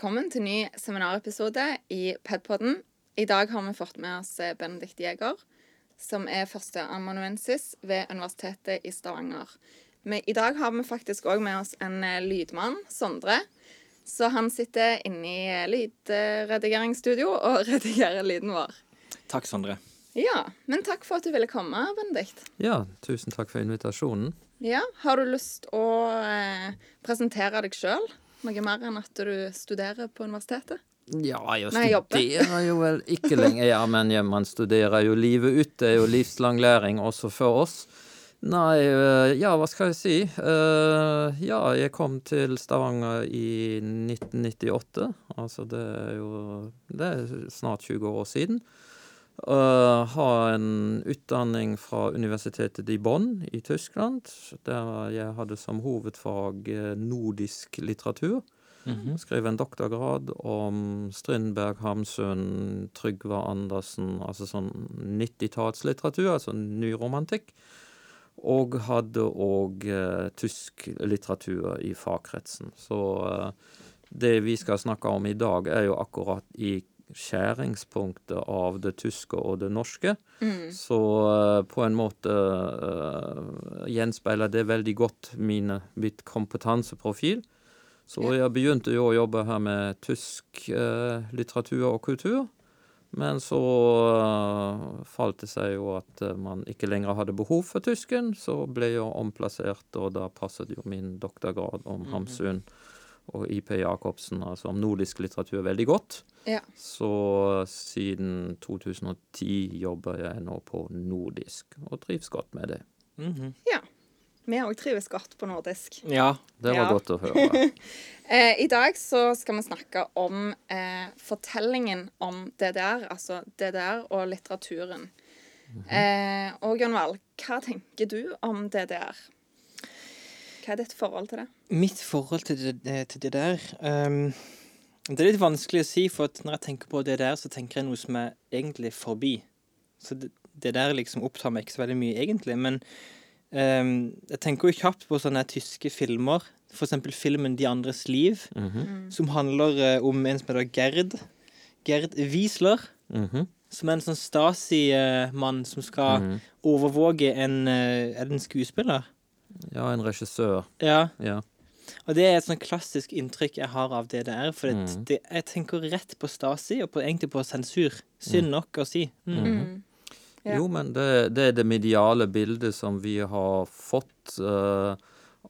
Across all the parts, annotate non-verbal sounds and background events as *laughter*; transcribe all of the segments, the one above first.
Velkommen til ny seminarepisode i Pedpodden. I dag har vi fått med oss eh, Benedikt Jæger, som er førsteamanuensis ved Universitetet i Stavanger. Men I dag har vi faktisk òg med oss en eh, lydmann, Sondre. Så han sitter inne i eh, lydredigeringsstudio og *laughs* redigerer lyden vår. Takk, Sondre. Ja, men takk for at du ville komme, Benedikt. Ja, tusen takk for invitasjonen. Ja, Har du lyst å eh, presentere deg sjøl? Noe mer enn at du studerer på universitetet? Ja, jeg Nei, studerer jo vel ikke lenger, ja, men ja, man studerer jo livet ut. Det er jo livslang læring også for oss. Nei, øh, ja, hva skal jeg si? Eh, ja, jeg kom til Stavanger i 1998. Altså, det er jo Det er snart 20 år siden. Har en utdanning fra universitetet i Bonn i Tyskland, der jeg hadde som hovedfag eh, nordisk litteratur. Skrev en doktorgrad om Strindberg, Hamsun, Trygve Andersen, altså sånn 90-tallslitteratur, altså nyromantikk. Og hadde òg eh, tysk litteratur i fagkretsen. Så eh, det vi skal snakke om i dag, er jo akkurat i skjæringspunktet av det tyske og det norske. Så eh, på en måte uh, gjenspeiler det veldig godt mine, mitt kompetanseprofil. Så jeg begynte jo å jobbe her med tysk uh, litteratur og kultur. Men så uh, falt det seg jo at man ikke lenger hadde behov for tysken. Så ble jeg omplassert, og da passet jo min doktorgrad om Hamsun og IP Jacobsen, altså om nordisk litteratur, veldig godt. Ja. Så siden 2010 jobber jeg nå på nordisk, og trives godt med det. Mhm. ja. Vi òg trives godt på nordisk. Ja. Det var Ja. godt å høre. *laughs* Eh, I dag så skal vi snakke om eh, fortellingen om DDR, altså DDR og litteraturen. eh, og Wall, hva tenker du om DDR? Hva er ditt forhold til det? Mitt forhold til det, eh, til det der um, Det er litt vanskelig å si, for at når jeg tenker på det der, så tenker jeg noe som er egentlig forbi. Så det, det der liksom opptar meg ikke så veldig mye, egentlig. Men um, jeg tenker jo kjapt på sånne tyske filmer. For eksempel filmen 'De andres liv', Mhm, som handler uh, om en som heter Gerd. Gerd Wiesler. mhm, Som er en sånn Stasi-mann som skal mhm. overvåke en eh, Er det en skuespiller? Ja, en regissør. Ja. Ja. Og det er et sånn klassisk inntrykk jeg har av DDR. For det, Mhm. det, jeg tenker rett på Stasi, og på, egentlig på sensur. Synd nok å si. Mm. Mm. Ja. Jo, men det, det er det mediale bildet som vi har fått uh,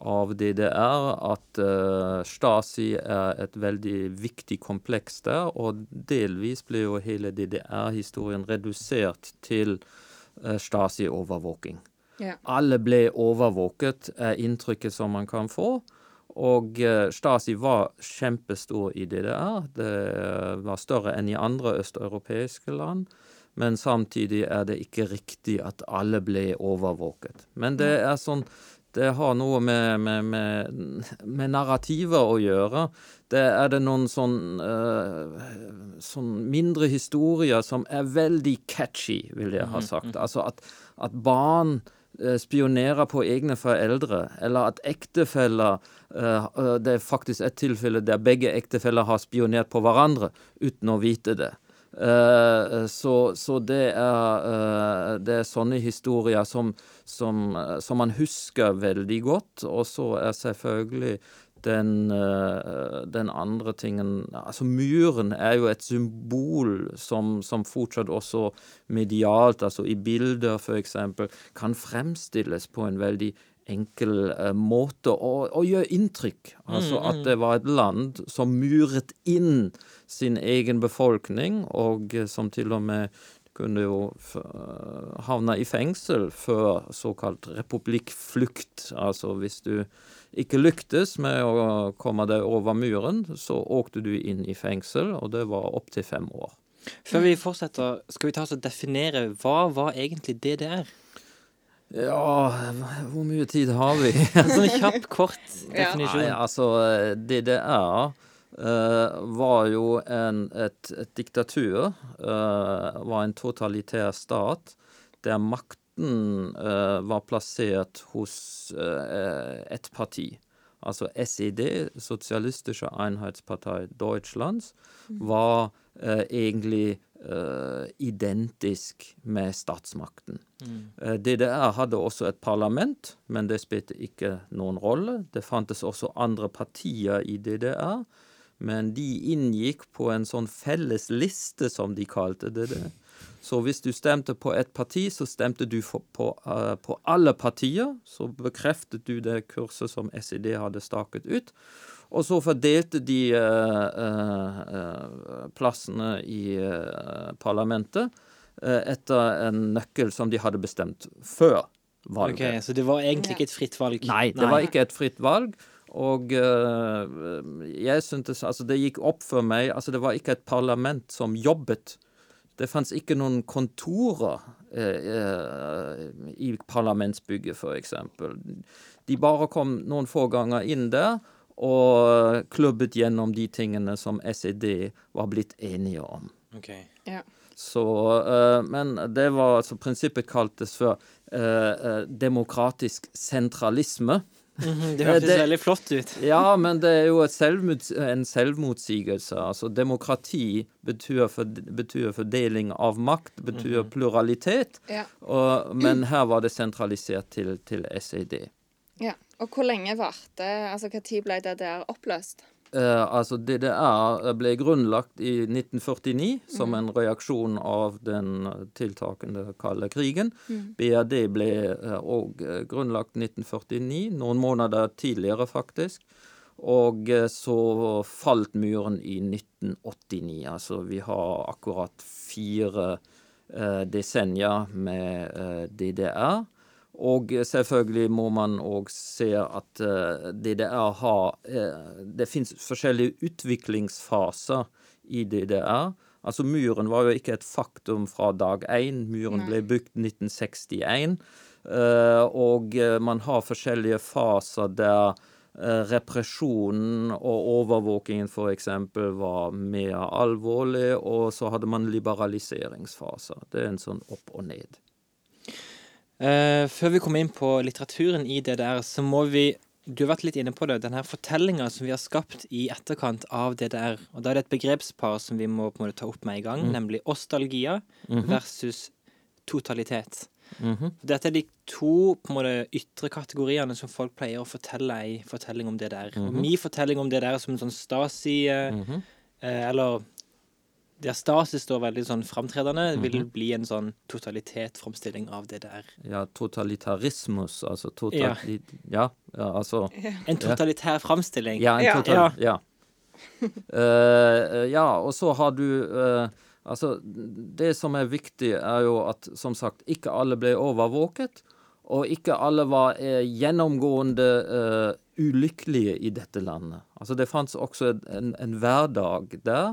av DDR, at uh, Stasi er et veldig viktig kompleks der, og delvis ble jo hele DDR-historien redusert til uh, Stasi-overvåking. Ja. Alle ble overvåket, er inntrykket som man kan få. Og eh, Stasi var kjempestor i DDR. Det eh, var større enn i andre østeuropeiske land. Men samtidig er det ikke riktig at alle ble overvåket. Men det er sånn Det har noe med, med, med, med narrativer å gjøre. Det er det noen sånn, uh, sånn mindre historier som er veldig catchy, vil jeg ha sagt. Altså at, at barn spionerer på egne foreldre, eller at ektefeller eh, eh, Det er faktisk et tilfelle der begge ektefeller har spionert på hverandre uten å vite det. Eh, så, så det er eh, Det er sånne historier som, som, eh, som man husker veldig godt. Og så er selvfølgelig den, eh, den andre tingen Altså, muren er jo et symbol som, som fortsatt også medialt, altså i bilder f.eks., kan fremstilles på en veldig enkel eh, måte og, og gjøre inntrykk. Altså at det var et land som muret inn sin egen befolkning, og eh, som til og med kunne jo eh, havne i fengsel før såkalt republikkflukt. Altså hvis du ikke lyktes med å komme deg over muren, så åkte du inn i fengsel, og det var opptil fem år. Før vi fortsetter, skal vi ta oss og definere hva var egentlig DDR? Ja, hvor mye tid har vi? En sånn kjapp, kort *laughs* Ja. definisjon. Nei, altså DDR var jo en, et, et diktatur. eh, var en totalitær stat der makten eh, var plassert hos eh, et parti. altså SED, Sosialistische Einheitspartei Deutschlands, var eh, egentlig Uh, identisk med statsmakten. Eh, DDR hadde også et parlament, men det spilte ikke noen rolle. Det fantes også andre partier i DDR, men de inngikk på en sånn felles liste, som de kalte det. det. Så hvis du stemte på et parti, så stemte du for, på, uh, på alle partier. Så bekreftet du det kurset som SED hadde staket ut. Og så fordelte de uh, eh, plassene i parlamentet etter en nøkkel som de hadde bestemt før valget. Ok, Så det var egentlig ikke et fritt valg? Nei, det var ikke et fritt valg. Og eh, jeg syntes Altså, det gikk opp for meg Altså, det var ikke et parlament som jobbet. Det fantes ikke noen kontorer eh, eh, i parlamentsbygget, eksempel. De bare kom noen få ganger inn der og klubbet gjennom de tingene som SED var blitt enige om. Ok. Ja. Så, eh, men det var altså Prinsippet kaltes for eh, eh, demokratisk sentralisme. Mhm, det hørtes Det- veldig flott ut. Ja, men det er jo et selvmot, en selvmotsigelse. Altså, demokrati betyr, for, betyr fordeling av makt, betyr pluralitet. Ja. Og, men her var det sentralisert til, til SED. ja. Og hvor lenge varte Altså, når ble DDR oppløst? Eh, altså DDR ble grunnlagt i 1949 som en reaksjon av den tiltakende kalde krigen. BRD ble òg grunnlagt 1949, noen måneder tidligere faktisk. Og eh, så falt muren i 1989. Altså vi har akkurat fire eh, desennier med eh, DDR. Og selvfølgelig må man òg se at eh, DDR har eh, Det fins forskjellige utviklingsfaser i DDR. Altså Muren var jo ikke et faktum fra dag én. Muren ble bygd 1961. eh, og man har forskjellige faser der represjonen og overvåkingen f.eks. var mer alvorlig, og så hadde man liberaliseringsfaser. Det er en sånn opp og ned. Eh, før vi kommer inn på litteraturen i DDR, så må vi Du har vært litt inne på det. denne fortellinga som vi har skapt i etterkant av DDR. Og da er det et begrepspar som vi må på en måte ta opp med i gang, nemlig ostalgia versus totalitet. Mhm. Dette er de to på en måte ytre kategoriene som folk pleier å fortelle ei fortelling om DDR. Og min fortelling om DDR som en sånn Stasi eh, Mhm. eh, Eller der Stasi står veldig sånn framtredende, Mhm. vil bli en sånn totalitetframstilling av der. Ja, totalitarismus, altså totali ja. ja, altså En totalitær framstilling. Ja, en total, ja. uh, *laughs* ja, og så har du uh, Altså, det som er viktig, er jo at som sagt, ikke alle ble overvåket. Og ikke alle var uh, gjennomgående eh, ulykkelige i dette landet. Altså, det fantes også en, en hverdag der.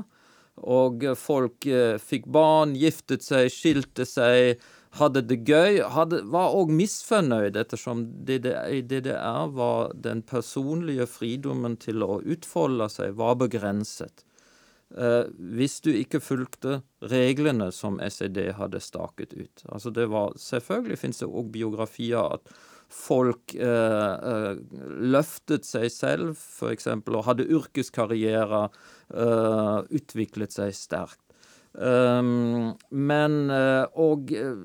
Og folk eh, fikk barn, giftet seg, skilte seg, hadde det gøy. Hadde, var òg misfornøyd, ettersom DDR, var den personlige fridommen til å utfolde seg var begrenset. Eh, hvis du ikke fulgte reglene som SED hadde staket ut. Altså det var, Selvfølgelig finnes det òg biografier at folk eh, eh, løftet seg selv, f.eks., og hadde yrkeskarriere, eh, utviklet seg sterkt. Um, men eh, Og eh,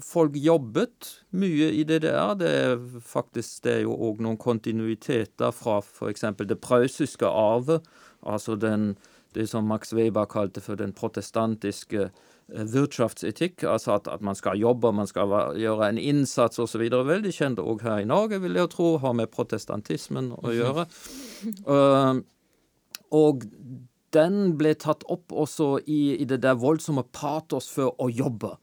folk jobbet mye i DDR. Det er faktisk det er jo òg noen kontinuiteter fra f.eks. det prøyssiske arvet. Altså den, det som Max Weber kalte for den protestantiske Wirtschaftsetikk, altså at, at man skal jobbe, man skal gjøre en innsats osv. Veldig kjent òg her i Norge, vil jeg tro, har med protestantismen å gjøre. Uh, og den ble tatt opp også i, i det der voldsomme patos for å jobbe.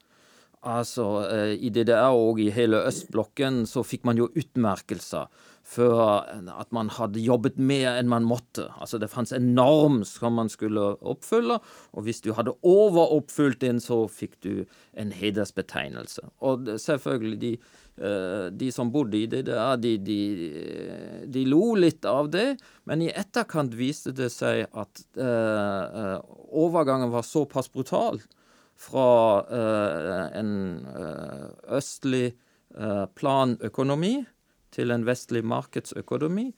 Altså, eh, i DDR og i hele østblokken så fikk man jo utmerkelser for at man hadde jobbet mer enn man måtte. Altså, det fantes en norm som man skulle oppfylle, og hvis du hadde overoppfylt den, så fikk du en hedersbetegnelse. Og selvfølgelig, de, eh, de som bodde i DDR, de, de, de lo litt av det, men i etterkant viste det seg at eh, overgangen var såpass brutal fra eh, en eh, østlig eh, planøkonomi til en vestlig markedsøkonomi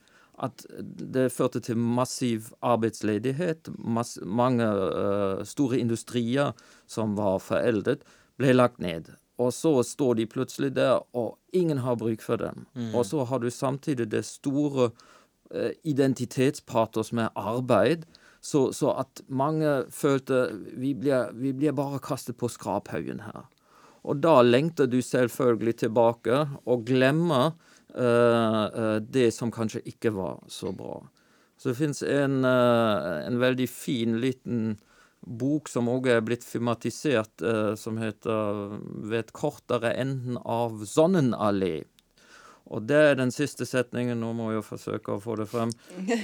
at det førte til massiv arbeidsledighet. Mass, mange uh, store industrier som var foreldet, ble lagt ned. Og så står de plutselig der, og ingen har bruk for dem. Mm. Og så har du samtidig det store uh, identitetspatos med arbeid. Så, så, at mange følte vi blir, vi blir bare kastet på skraphaugen her. Og da lengter du selvfølgelig tilbake og glemmer uh, det som kanskje ikke var så bra. Så det fins en, uh, en, veldig fin liten bok som òg er blitt filmatisert, som heter 'Ved kortere enden av Sonnenallé'. Og det er den siste setningen. Nå må jeg forsøke å få det frem.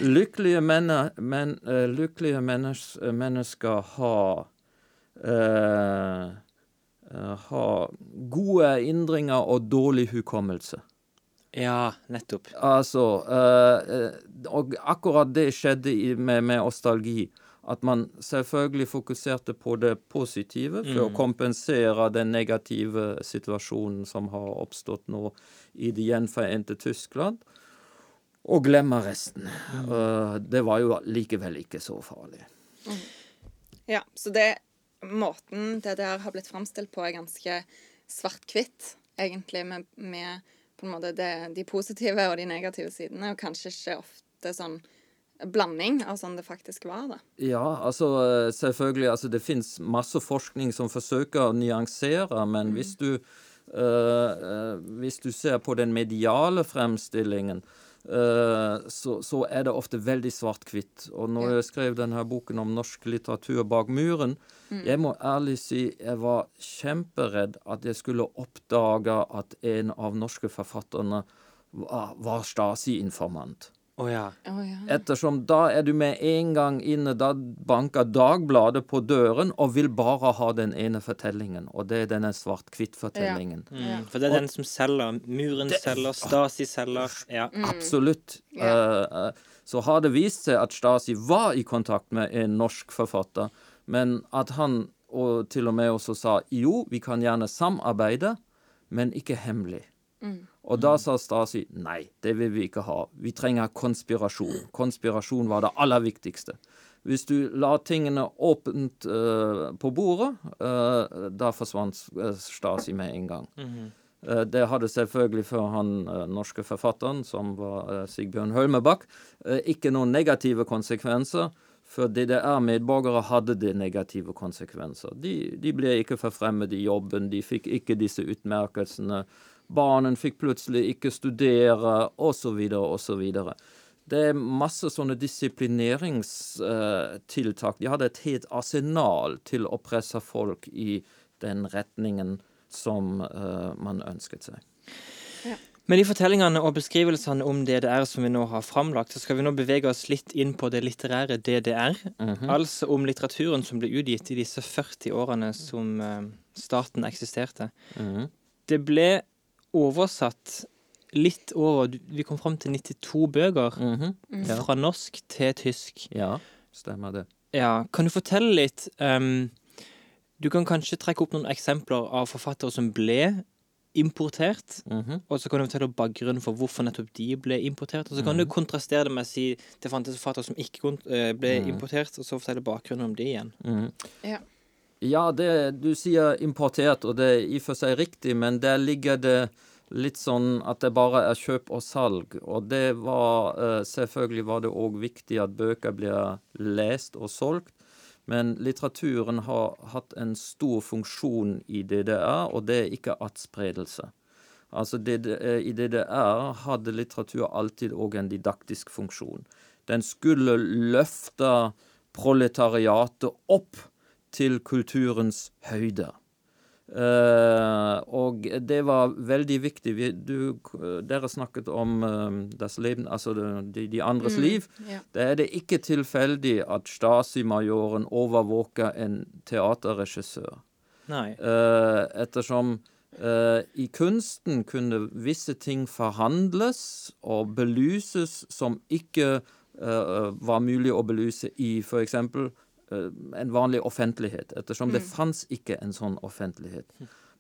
Lykkelige, menne, men, uh, lykkelige mennes, mennesker har uh, Har gode indringer og dårlig hukommelse. Ja, nettopp. Altså Og akkurat det skjedde med, med nostalgi at man selvfølgelig fokuserte på det positive for mm. å kompensere den negative situasjonen som har oppstått nå i det gjenforente Tyskland, og glemme resten. Mm. Uh, det var jo likevel ikke så farlig. Mm. Ja, så det måten det der har blitt framstilt på, er ganske svart-hvitt, egentlig, med, med, på en måte det, de positive og de negative sidene, og kanskje ikke ofte sånn blanding av sånn det faktisk var, da. Ja, altså selvfølgelig. Altså det fins masse forskning som forsøker å nyansere, men mm. hvis, du, uh, hvis du ser på den mediale fremstillingen, uh, så, så, er det ofte veldig svart-hvitt. Og når ja. jeg skrev denne boken om norsk litteratur bak muren, mm. jeg må ærlig si jeg var kjemperedd at jeg skulle oppdage at en av norske forfatterne var, var Stasi-informant. Oh, ja. Oh, ja. Ettersom da er du med en gang inne, da banker Dagbladet på døren og vil bare ha den ene fortellingen, og det er denne svart-hvitt-fortellingen. Ja. Mm. For det er den som selger. Muren det, selger, Stasi selger. Ja. Mm. Absolutt. Uh, uh, så har det vist seg at Stasi var i kontakt med en norsk forfatter, men at han og til og med også sa jo, vi kan gjerne samarbeide, men ikke hemmelig. Mm. Og da sa Stasi nei, det vil vi ikke ha. Vi trenger konspirasjon. Konspirasjon var det aller viktigste. Hvis du la tingene åpent uh, på bordet, uh, da forsvant eh, Stasi med en gang. Mm -hmm. uh, det hadde selvfølgelig for han norske forfatteren, som var Sigbjørn Hølmebakk, ikke noen negative konsekvenser. For DDR-medborgere hadde det negative konsekvenser. De, de ble ikke forfremmet i jobben, de fikk ikke disse utmerkelsene. Barnen fikk plutselig ikke studere, osv., osv. Det er masse sånne disiplineringstiltak. De hadde et helt arsenal til å presse folk i den retningen som uh, man ønsket seg. Ja. Med de fortellingene og beskrivelsene om DDR som vi nå har framlagt, så skal vi nå bevege oss litt inn på det litterære DDR. Mm -hmm. Altså om litteraturen som ble utgitt i disse 40 årene som uh, staten eksisterte. Mm -hmm. Det ble oversatt litt over Vi kom fram til 92 bøker. Mm -hmm. mm. Fra norsk til tysk. Ja, stemmer det. Ja, Kan du fortelle litt um, Du kan kanskje trekke opp noen eksempler av forfattere som ble importert. Mm -hmm. Og så kan du fortelle bakgrunnen for hvorfor nettopp de ble importert. Og så kan mm -hmm. du mhm. kontrastere det med å si det fantes forfattere som ikke ble ble mhm. importert, og så fortelle bakgrunnen om det igjen. Mhm. Ja. Ja, det, du sier importert, og det er i og for seg riktig, men der ligger det litt sånn at det bare er kjøp og salg. Og det var uh, Selvfølgelig var det òg viktig at bøker blir lest og solgt. Men litteraturen har hatt en stor funksjon i DDR, og det er ikke atspredelse. Altså DDR, I DDR hadde litteratur alltid òg en didaktisk funksjon. Den skulle løfte proletariatet opp til kulturens høyde. Uh, og det var veldig viktig. Vi, du, dere snakket om uh, das Leben, altså de, de andres mm, liv. Ja. Det er det ikke tilfeldig at Stasi-majoren overvåker en teaterregissør. Nei. Uh, ettersom i kunsten kunne visse ting forhandles og belyses som ikke var mulig å belyse i f.eks. Eh, en vanlig offentlighet, ettersom mm. det fantes ikke en sånn offentlighet.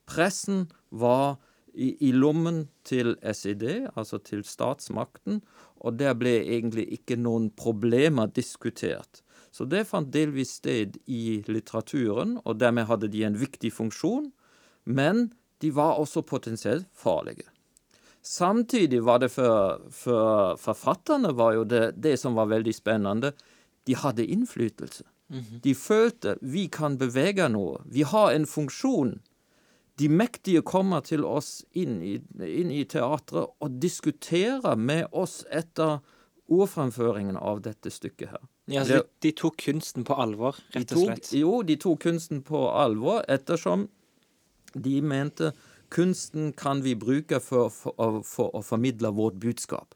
Pressen var i, i lommen til SED, altså til statsmakten, og der ble egentlig ikke noen problemer diskutert. Så det fant delvis sted i litteraturen, og dermed hadde de en viktig funksjon, men de var også potensielt farlige. Samtidig var det for, for forfatterne var jo det, det som var veldig spennende. De hadde innflytelse. De følte vi kan bevege noe. Vi har en funksjon. De mektige kommer til oss inn i, inn i teatret og diskuterer med oss etter ordfremføringen av dette stykket her. Ja, så de, de tok kunsten på alvor, rett og slett. tok, jo, de tok kunsten på alvor ettersom de mente kunsten kan vi bruke for, for, å- for å formidle vårt budskap.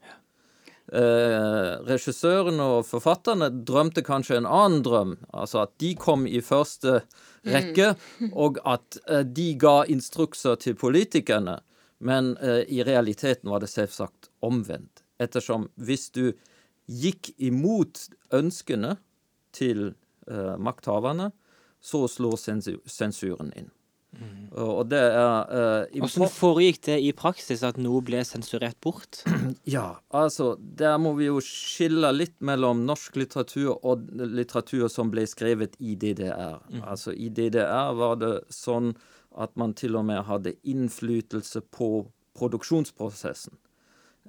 Eh, regissøren og forfatterne drømte kanskje en annen drøm, altså at de kom i første rekke, og at eh, de ga instrukser til politikerne. Men eh, i realiteten var det selvsagt omvendt. Ettersom hvis du gikk imot ønskene til eh, makthaverne, så slår sensuren inn. Og og det er uh, Hvordan foregikk det i praksis at noe ble sensurert bort? *clears throat* Ja, altså, der må vi jo skille litt mellom norsk litteratur og litteratur som ble skrevet i DDR. Altså, i DDR var det sånn at man til og med hadde innflytelse på produksjonsprosessen.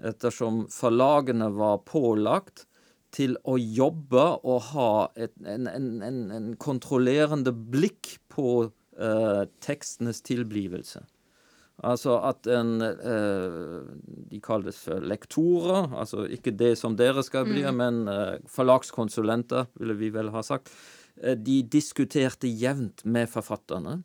Ettersom forlagene var pålagt til å jobbe og ha et, en, en, en, en kontrollerende blikk på eh, tekstenes tilblivelse. Altså at en eh, De kalles for lektorer, altså ikke det som dere skal bli, men eh, forlagskonsulenter, ville vi vel ha sagt. Eh, de diskuterte jevnt med forfatterne.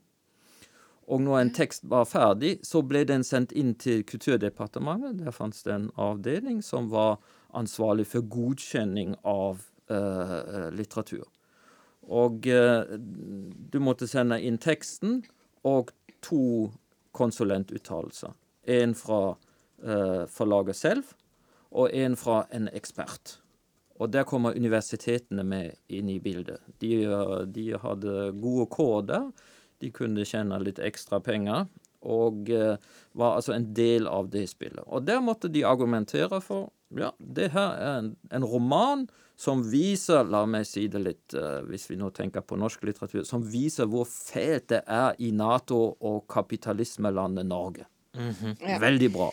Og når en tekst var ferdig, så ble den sendt inn til Kulturdepartementet. Der fantes det en avdeling som var ansvarlig for godkjenning av eh, eh, litteratur. Og eh, du måtte sende inn teksten og to konsulentuttalelser. En fra eh, forlaget selv, og en fra en ekspert. Og der kommer universitetene med inn i bildet. De, de hadde gode kår der. De kunne tjene litt ekstra penger. Og eh, var altså en del av det spillet. Og der måtte de argumentere for ja, det her er en, en roman som viser, la meg si det litt, uh, hvis vi nå tenker på norsk litteratur, som viser hvor fælt det er i Nato- og kapitalismelandet Norge. Ja. Veldig bra.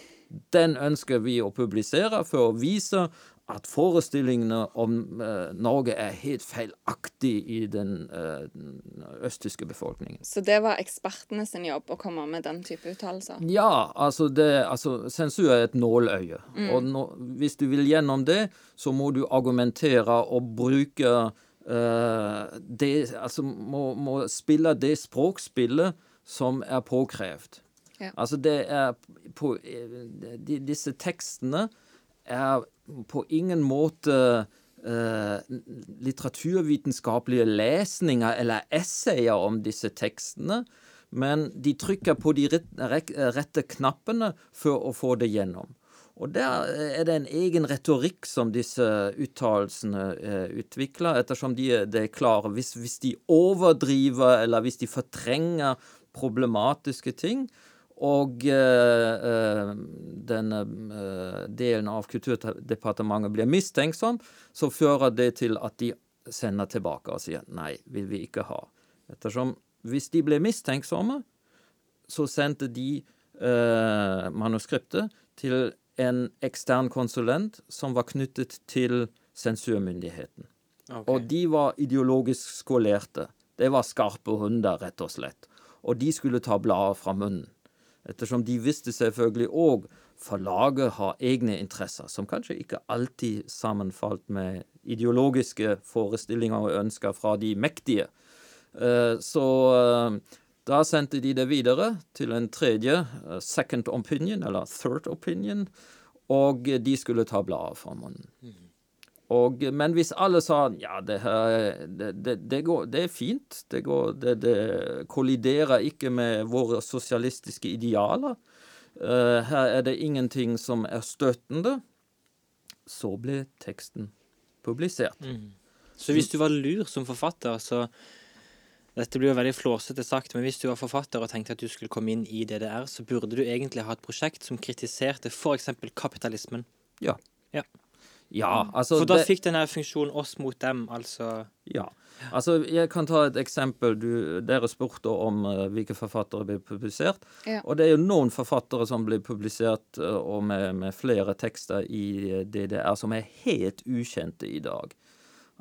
Den ønsker vi å publisere for å vise at forestillingene om uh, Norge er helt feilaktig i den eh, østtyske befolkningen. Så det var ekspertene sin jobb å komme med den type uttalelser? Ja, altså, det, altså sensur er et nåløye. Og nå, hvis du vil gjennom det, så må du argumentere og bruke uh, det Altså må, må spille det språkspillet som er påkrevd. Ja. Altså det er på de, Disse tekstene er på ingen måte eh, litteraturvitenskapelige lesninger eller essayer om disse tekstene, men de trykker på de rette knappene for å få det gjennom. Og der er det en egen retorikk som disse uttalelsene eh, utvikler, ettersom de det er klare. Hvis, hvis de overdriver, eller hvis de fortrenger problematiske ting, og eh, eh, denne eh, delen av Kulturdepartementet blir mistenksom, så fører det til at de sender tilbake og sier nei, vil vi ikke ha. Ettersom hvis de ble mistenksomme, så sendte de eh, manuskriptet til en ekstern konsulent som var knyttet til sensurmyndigheten. Og de var ideologisk skolerte. Det var skarpe hunder, rett og slett. Og de skulle ta bladet fra munnen. Ettersom de visste selvfølgelig òg forlaget har egne interesser, som kanskje ikke alltid sammenfalt med ideologiske forestillinger og ønsker fra de mektige. Eh, Så eh, da sendte de det videre til en tredje, eh, second opinion, eller third opinion, og de skulle ta bladet fra munnen. Og, men hvis alle sa ja, det, her, det, det, det, går, det er fint, det, går, det, det kolliderer ikke med våre sosialistiske idealer, uh, her er det ingenting som er støtende, så ble teksten publisert. Så hvis du var lur som forfatter, så Dette blir jo veldig flåsete sagt, men hvis du var forfatter og tenkte at du skulle komme inn i DDR, så burde du egentlig ha et prosjekt som kritiserte f.eks. kapitalismen. Ja. Ja. Ja, altså For da det- fikk denne funksjonen oss mot dem, altså Ja. Altså, jeg kan ta et eksempel. Du, dere spurte om uh, hvilke forfattere blir publisert. Ja. Og det er jo noen forfattere som blir publisert, uh, og med, med flere tekster i eh, DDR, som er helt ukjente i dag.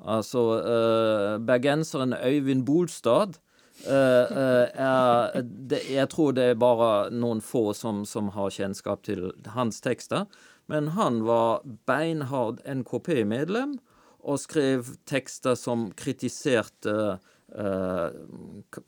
Altså, uh, bergenseren Øyvind Bolstad er det, Jeg tror det er bare noen få som, som har kjennskap til hans tekster. Men han var beinhard NKP-medlem og skrev tekster som kritiserte Uh,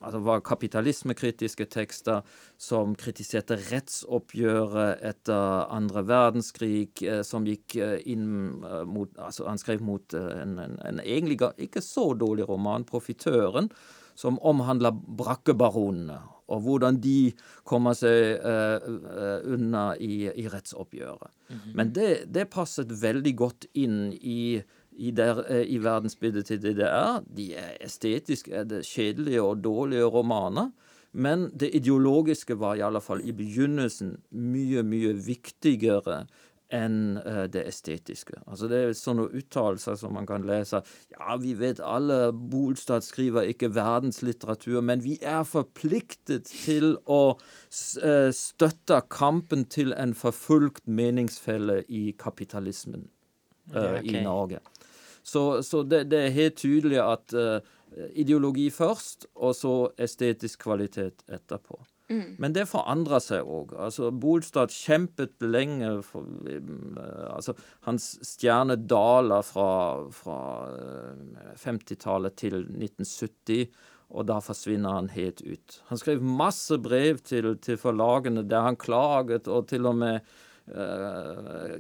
altså var kapitalismekritiske tekster som kritiserte rettsoppgjøret etter andre verdenskrig, uh, som gikk eh, inn uh, mot Altså, han skrev mot en, en, en egentlig ikke så dårlig roman, 'Profitøren', som omhandla brakkebaronene, og hvordan de kommer seg uh, unna i, i rettsoppgjøret. Men det, det passet veldig godt inn i i, der, eh, i verdensbildet til DDR. De er estetisk er det kjedelige og dårlige romaner. Men det ideologiske var i alle fall i begynnelsen mye, mye viktigere enn eh, det estetiske. Altså Det er sånne uttalelser som man kan lese. Ja, vi vet alle Bolstad skriver ikke verdenslitteratur, men vi er forpliktet til å eh, støtte kampen til en forfulgt meningsfelle i kapitalismen eh, Ja, ok. i Norge. Så, så det, det er helt tydelig at uh, ideologi først, og så estetisk kvalitet etterpå. Men det forandrer seg òg. Altså, Bolstad kjempet lenge for eh, altså, Hans stjerne daler fra, fra eh, 50-tallet til 1970, og da forsvinner han helt ut. Han skrev masse brev til, til forlagene der han klaget, og til og med eh,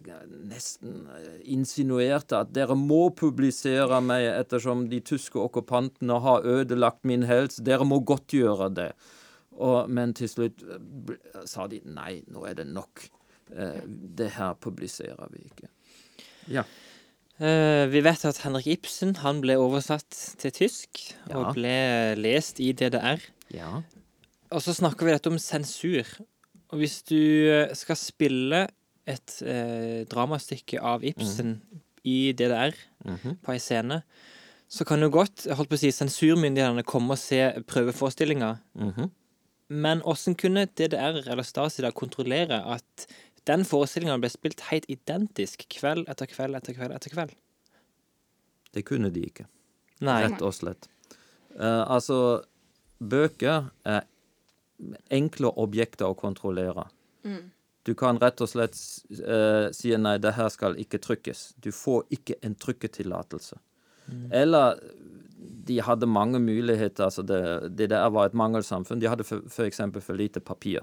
nesten eh, insinuerte at dere må publisere meg ettersom de tyske okkupantene har ødelagt min helse. Dere må godtgjøre det. Og, men til slutt eh, sa de nei, nå er det nok. Eh, det her publiserer vi ikke. Ja. Eh, vi vet at Henrik Ibsen han ble oversatt til tysk Ja. og ble lest i DDR. ja. Og så snakker vi dette om sensur. Og hvis du skal spille et eh, dramastykke av Ibsen i DDR Mhm. på ei scene, så kan jo godt holdt på å si, sensurmyndighetene komme og se prøveforestillinga. Mhm. Men hvordan kunne DDR eller Stasi da kontrollere at den forestillinga ble spilt helt identisk kveld etter kveld etter kveld etter kveld? Det kunne de ikke. Nei. Rett og slett. Uh, altså, bøker er enkle objekter å kontrollere. Du kan rett og slett uh, si nei, det her skal ikke trykkes. Du får ikke en trykketillatelse. Eller de hadde mange muligheter. altså Det, det der var et mangelsamfunn. De hadde for, for for lite papir.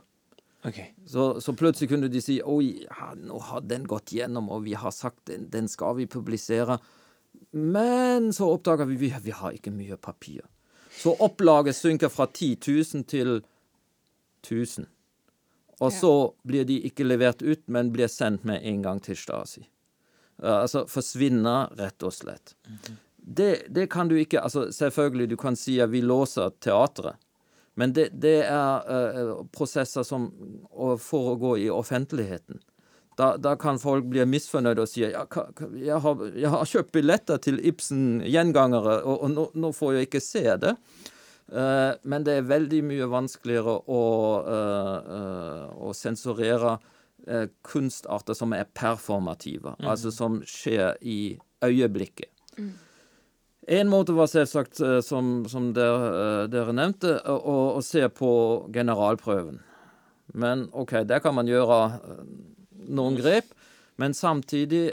Okay. Så, så plutselig kunne de si oi, ja, nå har den gått gjennom, og vi har sagt den, den skal vi publisere. Men så oppdager vi vi, vi har ikke mye papir. Så opplaget synker fra 10 000 til 1000. Og Ja. så blir de ikke levert ut, men blir sendt med en gang til Stasi. Uh, altså forsvinner, rett og slett. Det, det kan du ikke altså Selvfølgelig, du kan si at vi låser teatret. Men det, det er uh, prosesser som foregår i offentligheten. Da, da kan folk bli misfornøyde og si ja, jeg, har, jeg har kjøpt billetter til Ibsen-gjengangere, og, og nå, nå får jeg ikke se det. Uh, men det er veldig mye vanskeligere å, uh, å sensurere kunstarter som er performative, altså som skjer i øyeblikket. En måte var selvsagt, eh, som, som dere, eh, dere nevnte, å, å- se på generalprøven. Men OK, der kan man gjøre eh, noen grep. Men samtidig,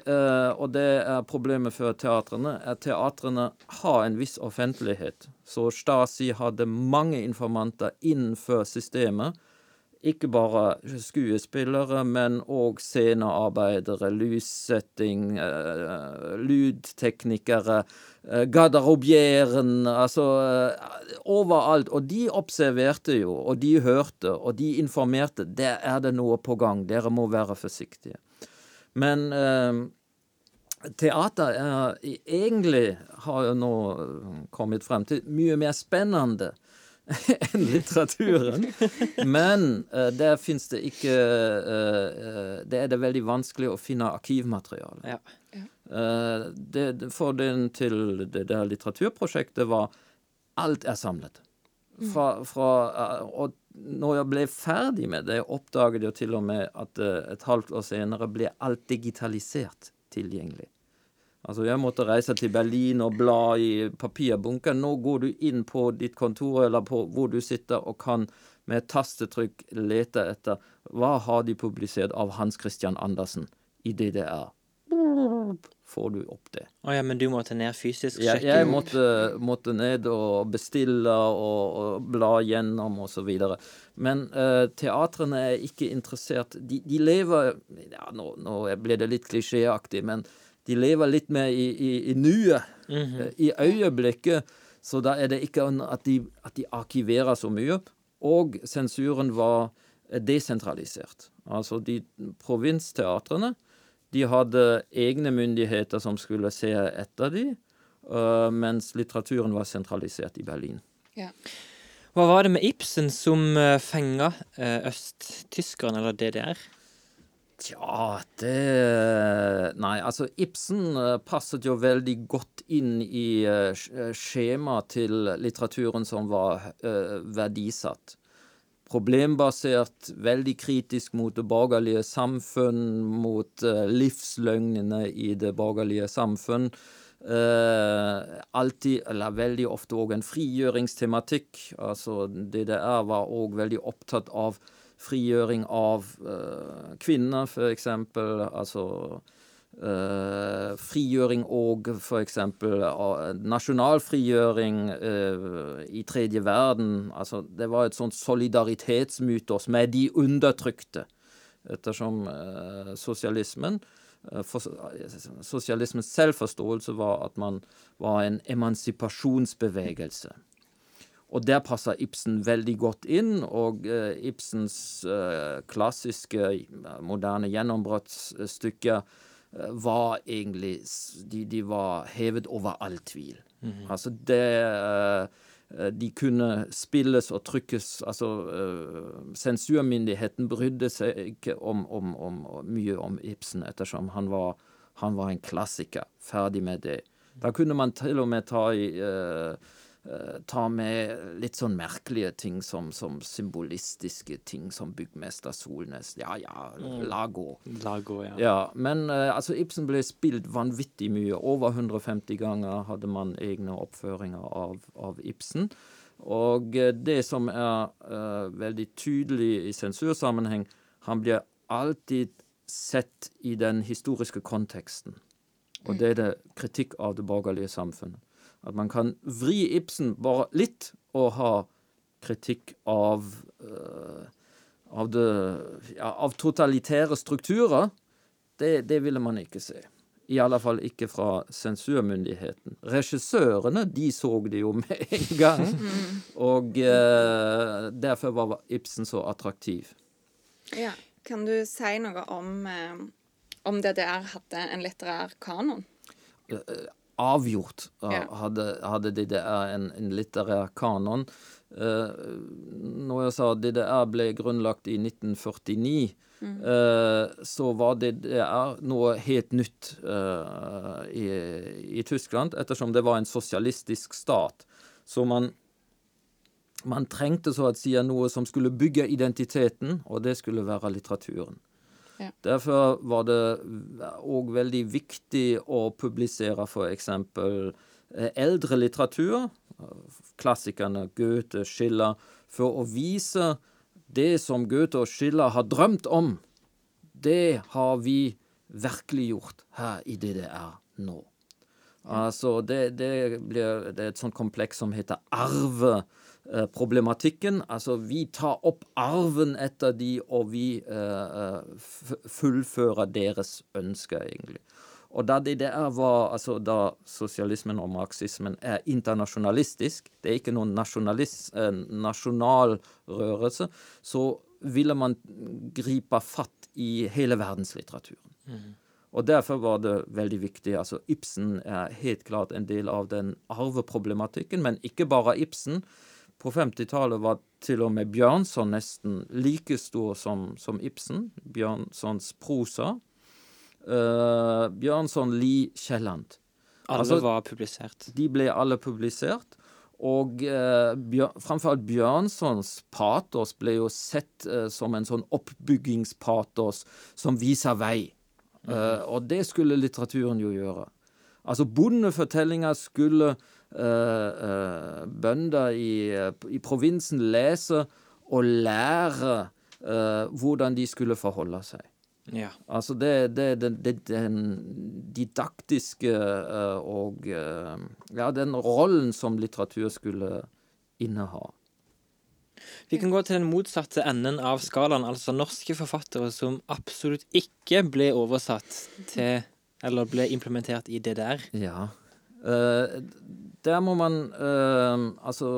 og det er problemet for teatrene, er at teatrene har en viss offentlighet. Så Stasi hadde mange informanter innenfor systemet. Ikke bare skuespillere, men òg scenearbeidere, lyssetting, eh, lydteknikere, eh, garderobieren Altså eh, overalt. Og de observerte jo, og de hørte, og de informerte. Der er det noe på gang. Dere må være forsiktige. Men teater er egentlig, har jo nå kommet frem til, mye mer spennende. *laughs* enn litteraturen. Men uh, der fins det ikke uh, Det er det veldig vanskelig å finne arkivmateriale. Ja. Uh, det, fordelen til det der litteraturprosjektet var alt er samlet. Fra, fra, og når jeg ble ferdig med det, oppdaget jeg til og med at et halvt år senere ble alt digitalisert tilgjengelig. Altså, jeg måtte reise til Berlin og bla i papirbunker. Nå går du inn på ditt kontor eller på hvor du sitter og kan med et tastetrykk lete etter hva har de publisert av Hans Christian Andersen i DDR. Får du opp det. Å ja, men du måtte ned fysisk? Ja, jeg måtte, måtte ned og bestille og, og bla gjennom og så videre. Men uh, teatrene er ikke interessert De, de lever ja, nå, nå ble det litt klisjéaktig, men de lever litt mer i, i, i nuet, eh, i øyeblikket. Så da er det ikke at de, at de arkiverer så mye. Og sensuren var eh, desentralisert. Altså de provinsteatrene de hadde egne myndigheter som skulle se etter de, øh, mens litteraturen var sentralisert i Berlin. Ja. Hva var det med Ibsen som fenga østtyskerne, eller DDR? Tja, det Nei, altså Ibsen eh, passet jo veldig godt inn i eh, eh, skjemaet til litteraturen som var eh, verdisatt. Problembasert, veldig kritisk mot det borgerlige samfunn, mot eh, livsløgnene i det borgerlige samfunn. Uh, alltid, eller veldig ofte òg en frigjøringstematikk. Altså DDR var òg veldig opptatt av frigjøring av uh, kvinner, for eksempel. Altså uh, frigjøring og f.eks. Uh, nasjonal frigjøring uh, i tredje verden. Altså, det var et sånt solidaritetsmytos med de undertrykte, ettersom eh, sosialismen eh, Sosialismens selvforståelse var at man var en emansipasjonsbevegelse. Og der passer Ibsen veldig godt inn, og eh, Ibsens eh, klassiske, moderne gjennombruddsstykke eh, var egentlig de, de var hevet over all tvil. Altså det eh, eh, De kunne spilles og trykkes Altså sensurmyndigheten brydde seg ikke om, om, om, mye om Ibsen, ettersom han var, han var en klassiker. Ferdig med det. Da kunne man til og med ta i eh, ta med litt sånn merkelige ting som, som symbolistiske ting som byggmester Solnes. Ja ja, la gå. La gå, ja. Ja, men eh, altså Ibsen ble spilt vanvittig mye. Over 150 ganger hadde man egne oppføringer av, av Ibsen. Og eh, det som er uh, veldig tydelig i sensursammenheng, han blir alltid sett i den historiske konteksten. Og det er det kritikk av det borgerlige samfunnet. At man kan vri Ibsen bare litt og ha kritikk av uh, av, det, ja, av totalitære strukturer, det, det ville man ikke se. I alle fall ikke fra sensurmyndigheten. Regissørene de så det jo med *laughs* en gang. Og uh, derfor var Ibsen så attraktiv. Ja. Kan du si noe om, eh, om DDR hadde en litterær kanon? Avgjort eh, hadde, hadde DDR en, en litterær kanon. Uh, når jeg sa DDR ble grunnlagt i 1949, eh, så var DDR noe helt nytt uh, i, i Tyskland, ettersom det var en sosialistisk stat. Så man, man trengte så å si noe som skulle bygge identiteten, og det skulle være litteraturen. Ja. Derfor var det òg veldig viktig å publisere f.eks. eldre litteratur, klassikerne Goethe, Schiller, for å vise det som Goethe og Schiller har drømt om. Det har vi virkelig gjort her i DDR nå. Altså, det, det, blir, det er et sånt kompleks som heter arveproblematikken. Altså, vi tar opp arven etter de, og vi eh, fullfører deres ønsker, egentlig. Og da DDR var, altså da sosialismen og marxismen er internasjonalistisk, det er ikke noen nasjonal rørelse, så ville man gripe fatt i hele verdenslitteraturen. Og derfor var det veldig viktig. altså Ibsen er helt klart en del av den arveproblematikken, men ikke bare Ibsen. På 50-tallet var til og med Bjørnson nesten like stor som, som Ibsen. Bjørnsons prosa. Uh, Bjørnson, Lie, Kielland. Alle Altså- var publisert. De ble alle publisert. Og eh, Bjørn, framfor alt Bjørnsons patos ble jo sett eh, som en sånn oppbyggingspatos som viser vei. Eh, og det skulle litteraturen jo gjøre. Altså bondefortellinga skulle bønder i, i provinsen lese og lære eh, hvordan de skulle forholde seg. Ja. Altså det, det, det, den didaktiske eh, og eh, Ja, den rollen som litteratur skulle inneha. Vi kan gå til den motsatte enden av skalaen, altså norske forfattere som absolutt ikke ble oversatt til Eller ble implementert i DDR. Ja. Der må man eh, Altså,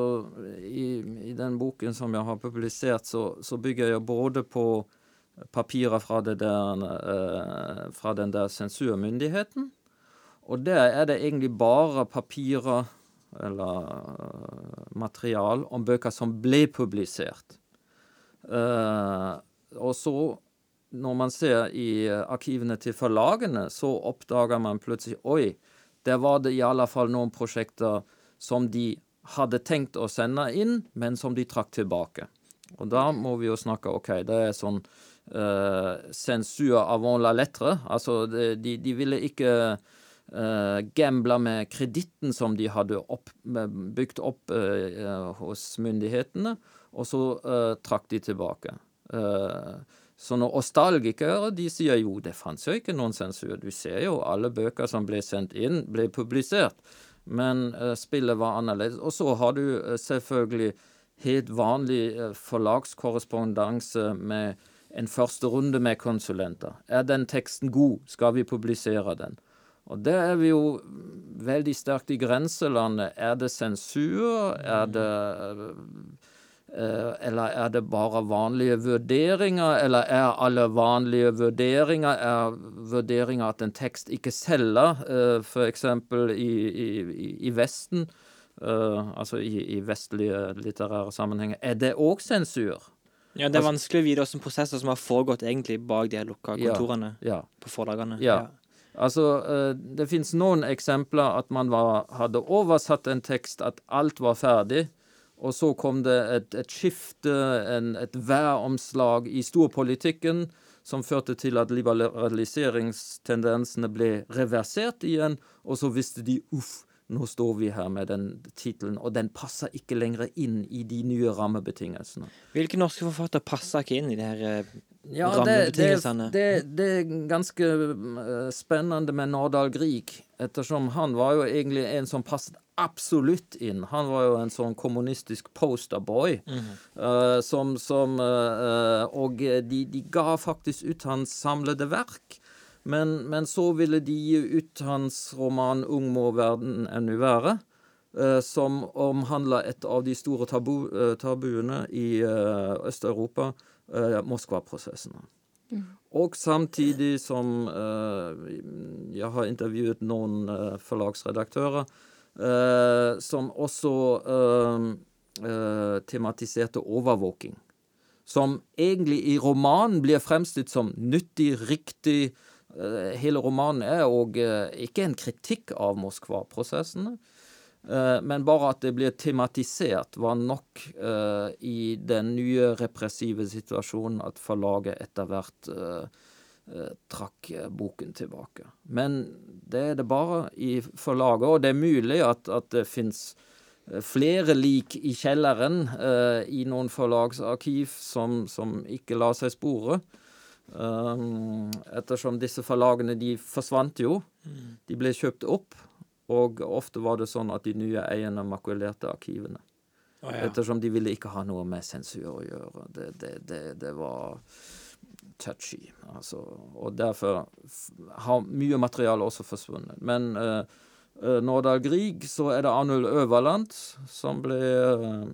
i, i den boken som jeg har publisert, så, så bygger jeg både på papirer fra, der, eh, fra den der sensurmyndigheten. Og der er det egentlig bare papirer eller eh, material om bøker som ble publisert. Eh, og så, når man ser i eh, arkivene til forlagene, så oppdager man plutselig Oi, der var det i alle fall noen prosjekter som de hadde tenkt å sende inn, men som de trakk tilbake. Og da må vi jo snakke OK, det er sånn eh, sensur avant la lettre. Altså, de, de ville ikke uh, gamble med kreditten som de hadde opp, bygd opp eh, hos myndighetene, og så uh, trakk de tilbake. Eh, så når ostalgikere de sier jo det fantes jo ikke noen sensur. Du ser jo alle bøker som ble sendt inn, ble publisert. Men eh, spillet var annerledes. Og så har du eh, selvfølgelig helt vanlig eh, forlagskorrespondanse med en første runde med konsulenter. Er den teksten god? Skal vi publisere den? Og der er vi jo veldig sterkt i grenselandet. Er det sensur? Er det eh, Eller er det bare vanlige vurderinger? Eller er alle vanlige vurderinger er vurderinger at en tekst ikke selger, uh, f.eks. I, i, i- Vesten, eh, altså i, i vestlige litterære sammenhenger, er det òg sensur? Ja, Det er Altså- vanskelig å vite hvilke prosesser som har foregått egentlig bak de lukka kontorene Ja. på forlagene. Ja. Altså, eh, det fins noen eksempler at man var, hadde oversatt en tekst, at alt var ferdig, og så kom det et, et skifte, en, et væromslag i storpolitikken som førte til at liberaliseringstendensene ble reversert igjen, og så visste de uff, nå står vi her med den tittelen, og den passer ikke lenger inn i de nye rammebetingelsene. Hvilke norske forfattere passer ikke inn i de her ja, Ja, det, det, det, det er ganske eh, spennende med Nordahl Grieg, ettersom han var jo egentlig en som passet absolutt inn. Han var jo en sånn kommunistisk posterboy. eh, som, som eh, eh, Og de, de ga faktisk ut hans samlede verk. Men, men så ville de gi ut hans roman 'Ung må verden ennu være', uh, som omhandla et av de store tabu, tabuene i Øst-Europa, Moskva-prosessene. Og samtidig som eh, jeg har intervjuet noen forlagsredaktører som også eh, eh, tematiserte overvåking. Som egentlig i romanen blir fremstilt som nyttig, riktig. Eh, hele romanen er òg ikke en kritikk av Moskva-prosessene. Eh, men bare at det blir tematisert, var nok uh, i den nye repressive situasjonen at forlaget etter hvert eh, eh, trakk eh, boken tilbake. Men det er det bare i forlaget, og det er mulig at, at det fins flere lik i kjelleren eh, i noen forlagsarkiv som, som ikke lar seg spore. Um, ettersom disse forlagene de forsvant jo. De ble kjøpt opp. Og ofte var det sånn at de nye eierne makulerte arkivene. Oh, ja. Ettersom de ville ikke ha noe med sensur å gjøre. Det, det, det, det var touchy. Altså, og derfor har mye materiale også forsvunnet. Men uh, Nordahl Grieg, så er det Arnulf Øverland som ble eh,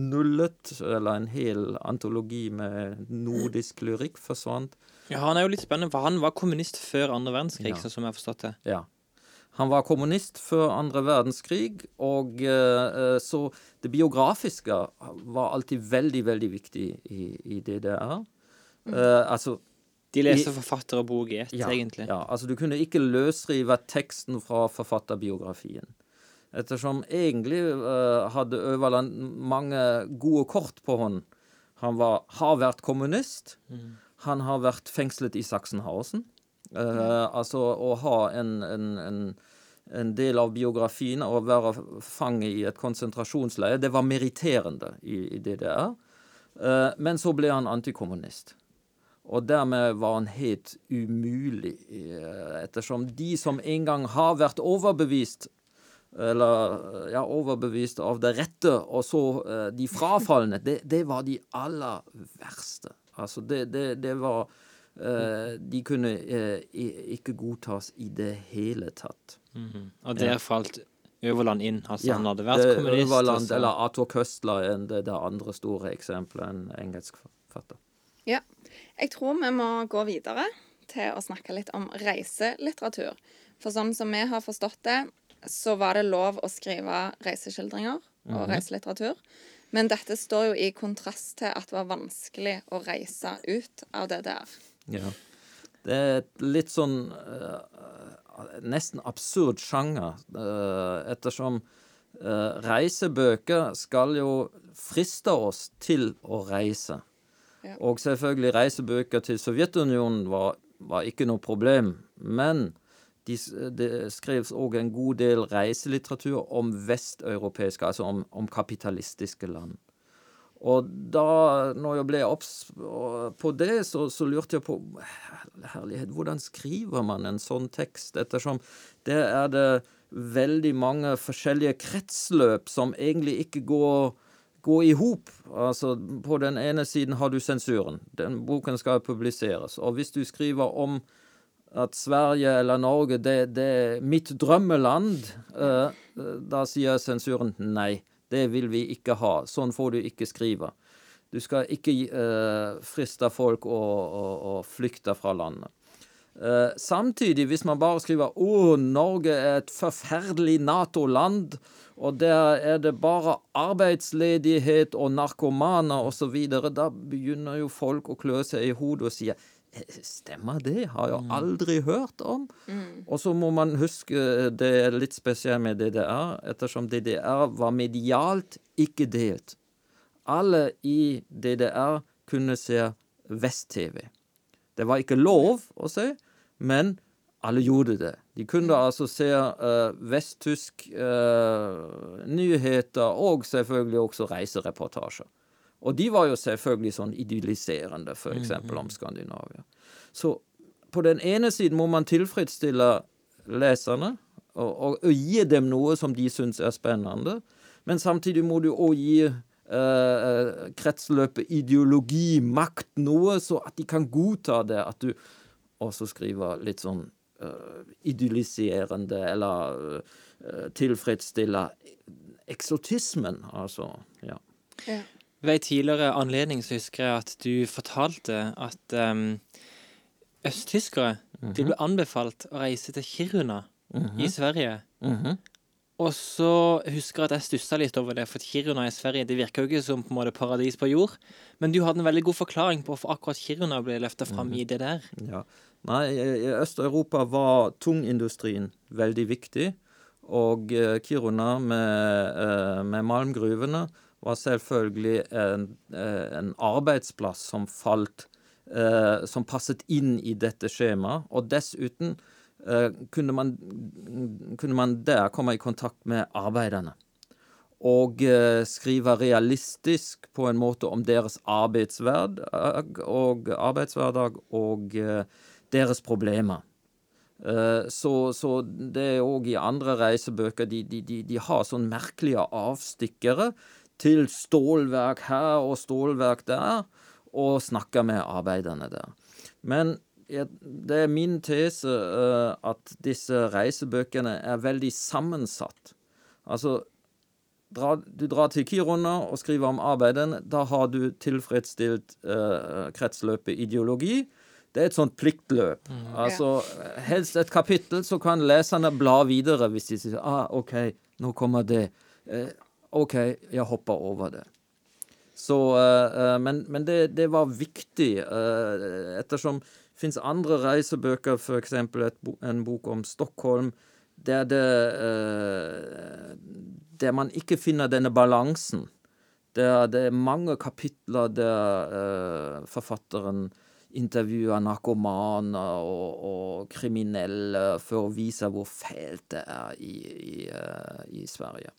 nullet. Eller en hel antologi med nordisk lyrikk forsvant. ja, Han er jo litt spennende, for han var kommunist før andre verdenskrig, Ja. sånn som jeg har forstått det. Ja. Han var kommunist før andre verdenskrig, og eh, så det biografiske var alltid veldig, veldig viktig i, i DDR. Eh, altså De leser forfatter og bok i ett, ja, egentlig. Ja, altså du kunne ikke løsrive teksten fra forfatterbiografien. Ettersom egentlig uh, hadde Øverland mange gode kort på hånd. Han var, har vært kommunist. Han har vært fengslet i Sachsenhausen. Eh, altså å ha en, en, en, en del av biografien, å være fange i et konsentrasjonsleir, det var meritterende i, i DDR. Uh, men så ble han antikommunist. Og dermed var han helt umulig, eh, ettersom de som en gang har vært overbevist eller ja, overbevist av det rette, og så eh, de frafalne, det, det var de aller verste. Altså, det, det, det var Uh, De kunne uh, ikke godtas i det hele tatt. Mhm. Og der falt Øverland inn. Altså, han hadde vært kommunist. Ja, Øverland, altså. eller Arthur Køstler er det, det andre store eksempelet, en engelsk forfatter. Jeg tror vi må gå videre til å snakke litt om reiselitteratur. For sånn som vi har forstått det, så var det lov å skrive reiseskildringer og reiselitteratur. Men dette står jo i kontrast til at det var vanskelig å reise ut av det der. Ja. Det er et litt sånn eh, nesten absurd sjanger, eh, ettersom eh, reisebøker skal jo friste oss til å reise. Og selvfølgelig reisebøker til Sovjetunionen var, var ikke noe problem, men de, det skrevs òg en god del reiselitteratur om vesteuropeiske, altså om, om kapitalistiske land. Og da når jeg ble obs på det, så, så lurte jeg på Herlighet, hvordan skriver man en sånn tekst? Ettersom det er det veldig mange forskjellige kretsløp som egentlig ikke går, går i hop. Altså, på den ene siden har du sensuren. Den boken skal publiseres. Og hvis du skriver om at Sverige eller Norge, det, det er mitt drømmeland, eh, da sier sensuren nei. Det vil vi ikke ha. Sånn får du ikke skrive. Du skal ikke eh, friste folk og, og, og flykte fra landet. Eh, samtidig, hvis man bare skriver 'Å, Norge er et forferdelig Nato-land', og der er det bare arbeidsledighet og narkomane osv., da begynner jo folk å klø seg i hodet og si «Eh, Stemmer det? Har jeg aldri hørt om. Og så må man huske det er litt spesielt med DDR, ettersom DDR var medialt ikke delt. Alle i DDR kunne se Vest-TV. Det var ikke lov å se, men alle gjorde det. De kunne altså se uh, vesttysk uh, nyheter og selvfølgelig også reisereportasjer. Og de var jo selvfølgelig sånn idylliserende, f.eks. om Skandinavia. Så på den ene siden må man tilfredsstille leserne og, og, og gi dem noe som de syns er spennende. Men samtidig må du òg gi eh, kretsløpet ideologi, makt, noe, så at de kan godta det. At du også skriver litt sånn idylliserende eller uh, tilfredsstiller eksotismen, altså. Ja. Ja. Ved en tidligere anledning så husker jeg at du fortalte at um, østtyskere de ble anbefalt å reise til Kiruna i Sverige. Mhm. Og så husker jeg at jeg stussa litt over det, for Kiruna i Sverige det virker jo ikke som på en måte paradis på jord. Men du hadde en veldig god forklaring på hvorfor akkurat Kiruna ble løfta fram i det der. Ja. Nei, i Øst-Europa var tungindustrien veldig viktig. Og eh, Kiruna med, eh, med malmgruvene var selvfølgelig en, eh, en arbeidsplass som falt Som passet inn i dette skjemaet. Og dessuten kunne, man, kunne man der komme i kontakt med arbeiderne. Og skrive realistisk på en måte om deres arbeidshverdag og, arbeidshverdag og deres problemer. Eh, så, så det er òg i andre reisebøker de, de, de, de har sånn merkelige avstikkere til stålverk her og stålverk der, og snakker med arbeiderne der. Men det er min tese eh, at disse reisebøkene er veldig sammensatt. Altså, du drar til Kiruna og skriver om arbeiderne, Da har du tilfredsstilt eh, kretsløpet ideologi. Det er et sånt pliktløp. Altså, helst et kapittel, så kan leserne bla videre hvis de sier ah, OK, nå kommer det. Eh, OK, jeg hopper over det. Så, eh, eh, men men det, det var viktig, eh, ettersom det fins andre reisebøker, f.eks. en bok om Stockholm, der, det, eh, der man ikke finner denne balansen. Der det er mange kapitler der eh, forfatteren intervjuer narkomaner og, og kriminelle for å vise hvor fælt det er i, i, eh, i Sverige.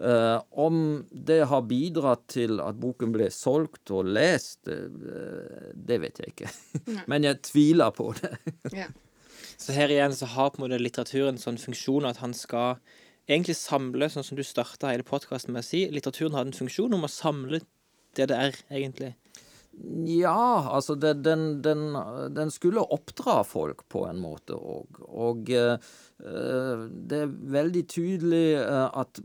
Uh, om det har bidratt til at boken ble solgt og lest, uh, det vet jeg ikke. *laughs* Men jeg tviler på det. *laughs* Ja. Så her igjen så har på en måte litteraturen sånn funksjon at han skal egentlig samle, sånn som du starta hele podkasten med å si, litteraturen har en funksjon om å samle det det er, egentlig. Ja, altså det, den, den, den skulle oppdra folk på en måte òg. Og eh, eh, det er veldig tydelig eh, at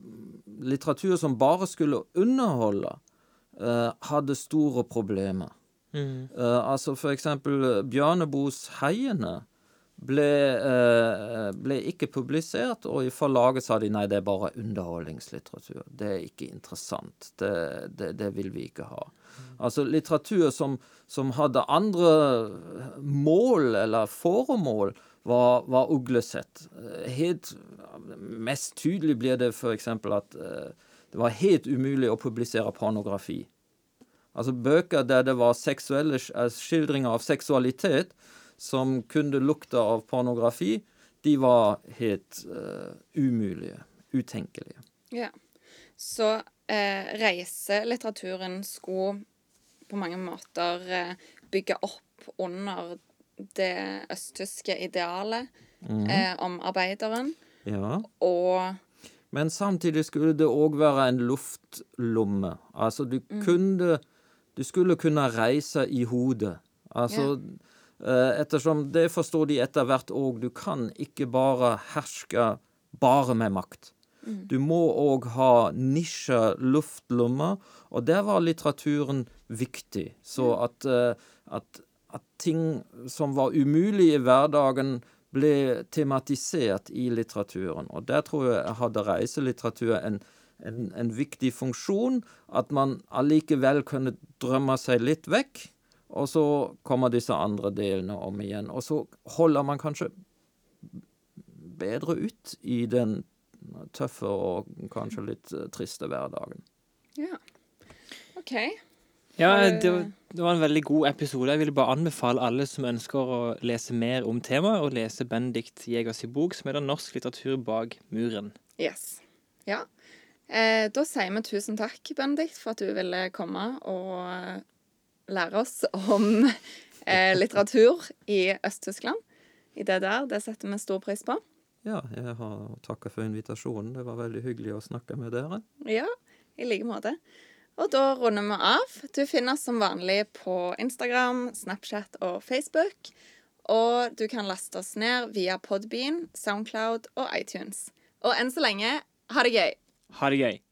litteratur som bare skulle underholde, eh, hadde store problemer. Mm. Eh, altså for eksempel Bjørneboes 'Heiene' ble, eh, ble ikke publisert, og i forlaget sa de nei, det er bare underholdningslitteratur. Det er ikke interessant. Det, det, det vil vi ikke ha. Altså litteratur som, som hadde andre mål eller foremål, var, var uglesett. Eh, Helt Mest tydelig blir det f.eks. at eh, det var helt umulig å publisere pornografi. Altså bøker der det var eh, skildringer av seksualitet som kunne lukte av pornografi, de var helt uh, umulige. Utenkelige. Ja. Så eh, reiselitteraturen skulle på mange måter eh, bygge opp under det østtyske idealet eh, om arbeideren, Ja. og Men samtidig skulle det òg være en luftlomme. Altså, du kunne Du skulle kunne reise i hodet. Altså eh, Ettersom det forstår de etter hvert òg, du kan ikke bare herske bare med makt. Du må òg ha nisje luftlommer, og der var litteraturen viktig. Så at, eh, at, at ting som var umulig i hverdagen, ble tematisert i litteraturen. Og der tror jeg hadde reiselitteratur en, en, en viktig funksjon. At man allikevel kunne drømme seg litt vekk, og så kommer disse andre delene om igjen. Og så holder man kanskje bedre ut i den tøffe og kanskje litt eh, triste hverdagen. Ja. OK. Ja, det var, det var en veldig god episode. Jeg vil bare anbefale alle som ønsker å lese mer om temaet, å lese Benedikt Jegers bok som heter 'Norsk litteratur bak muren'. Yes. Ja. Eh, da sier vi tusen takk, Benedikt, for at du ville komme og eh, lære oss om eh, litteratur i Øst-Tyskland. I det der. Det setter vi stor pris på. Ja, jeg har takka for invitasjonen. Det var veldig hyggelig å snakke med dere. Ja, i like måte. Og da runder vi av. Du finner oss som vanlig på Instagram, Snapchat og Facebook. Og du kan laste oss ned via Podbean, Soundcloud og iTunes. Og enn så lenge, ha det gøy! Ha det gøy.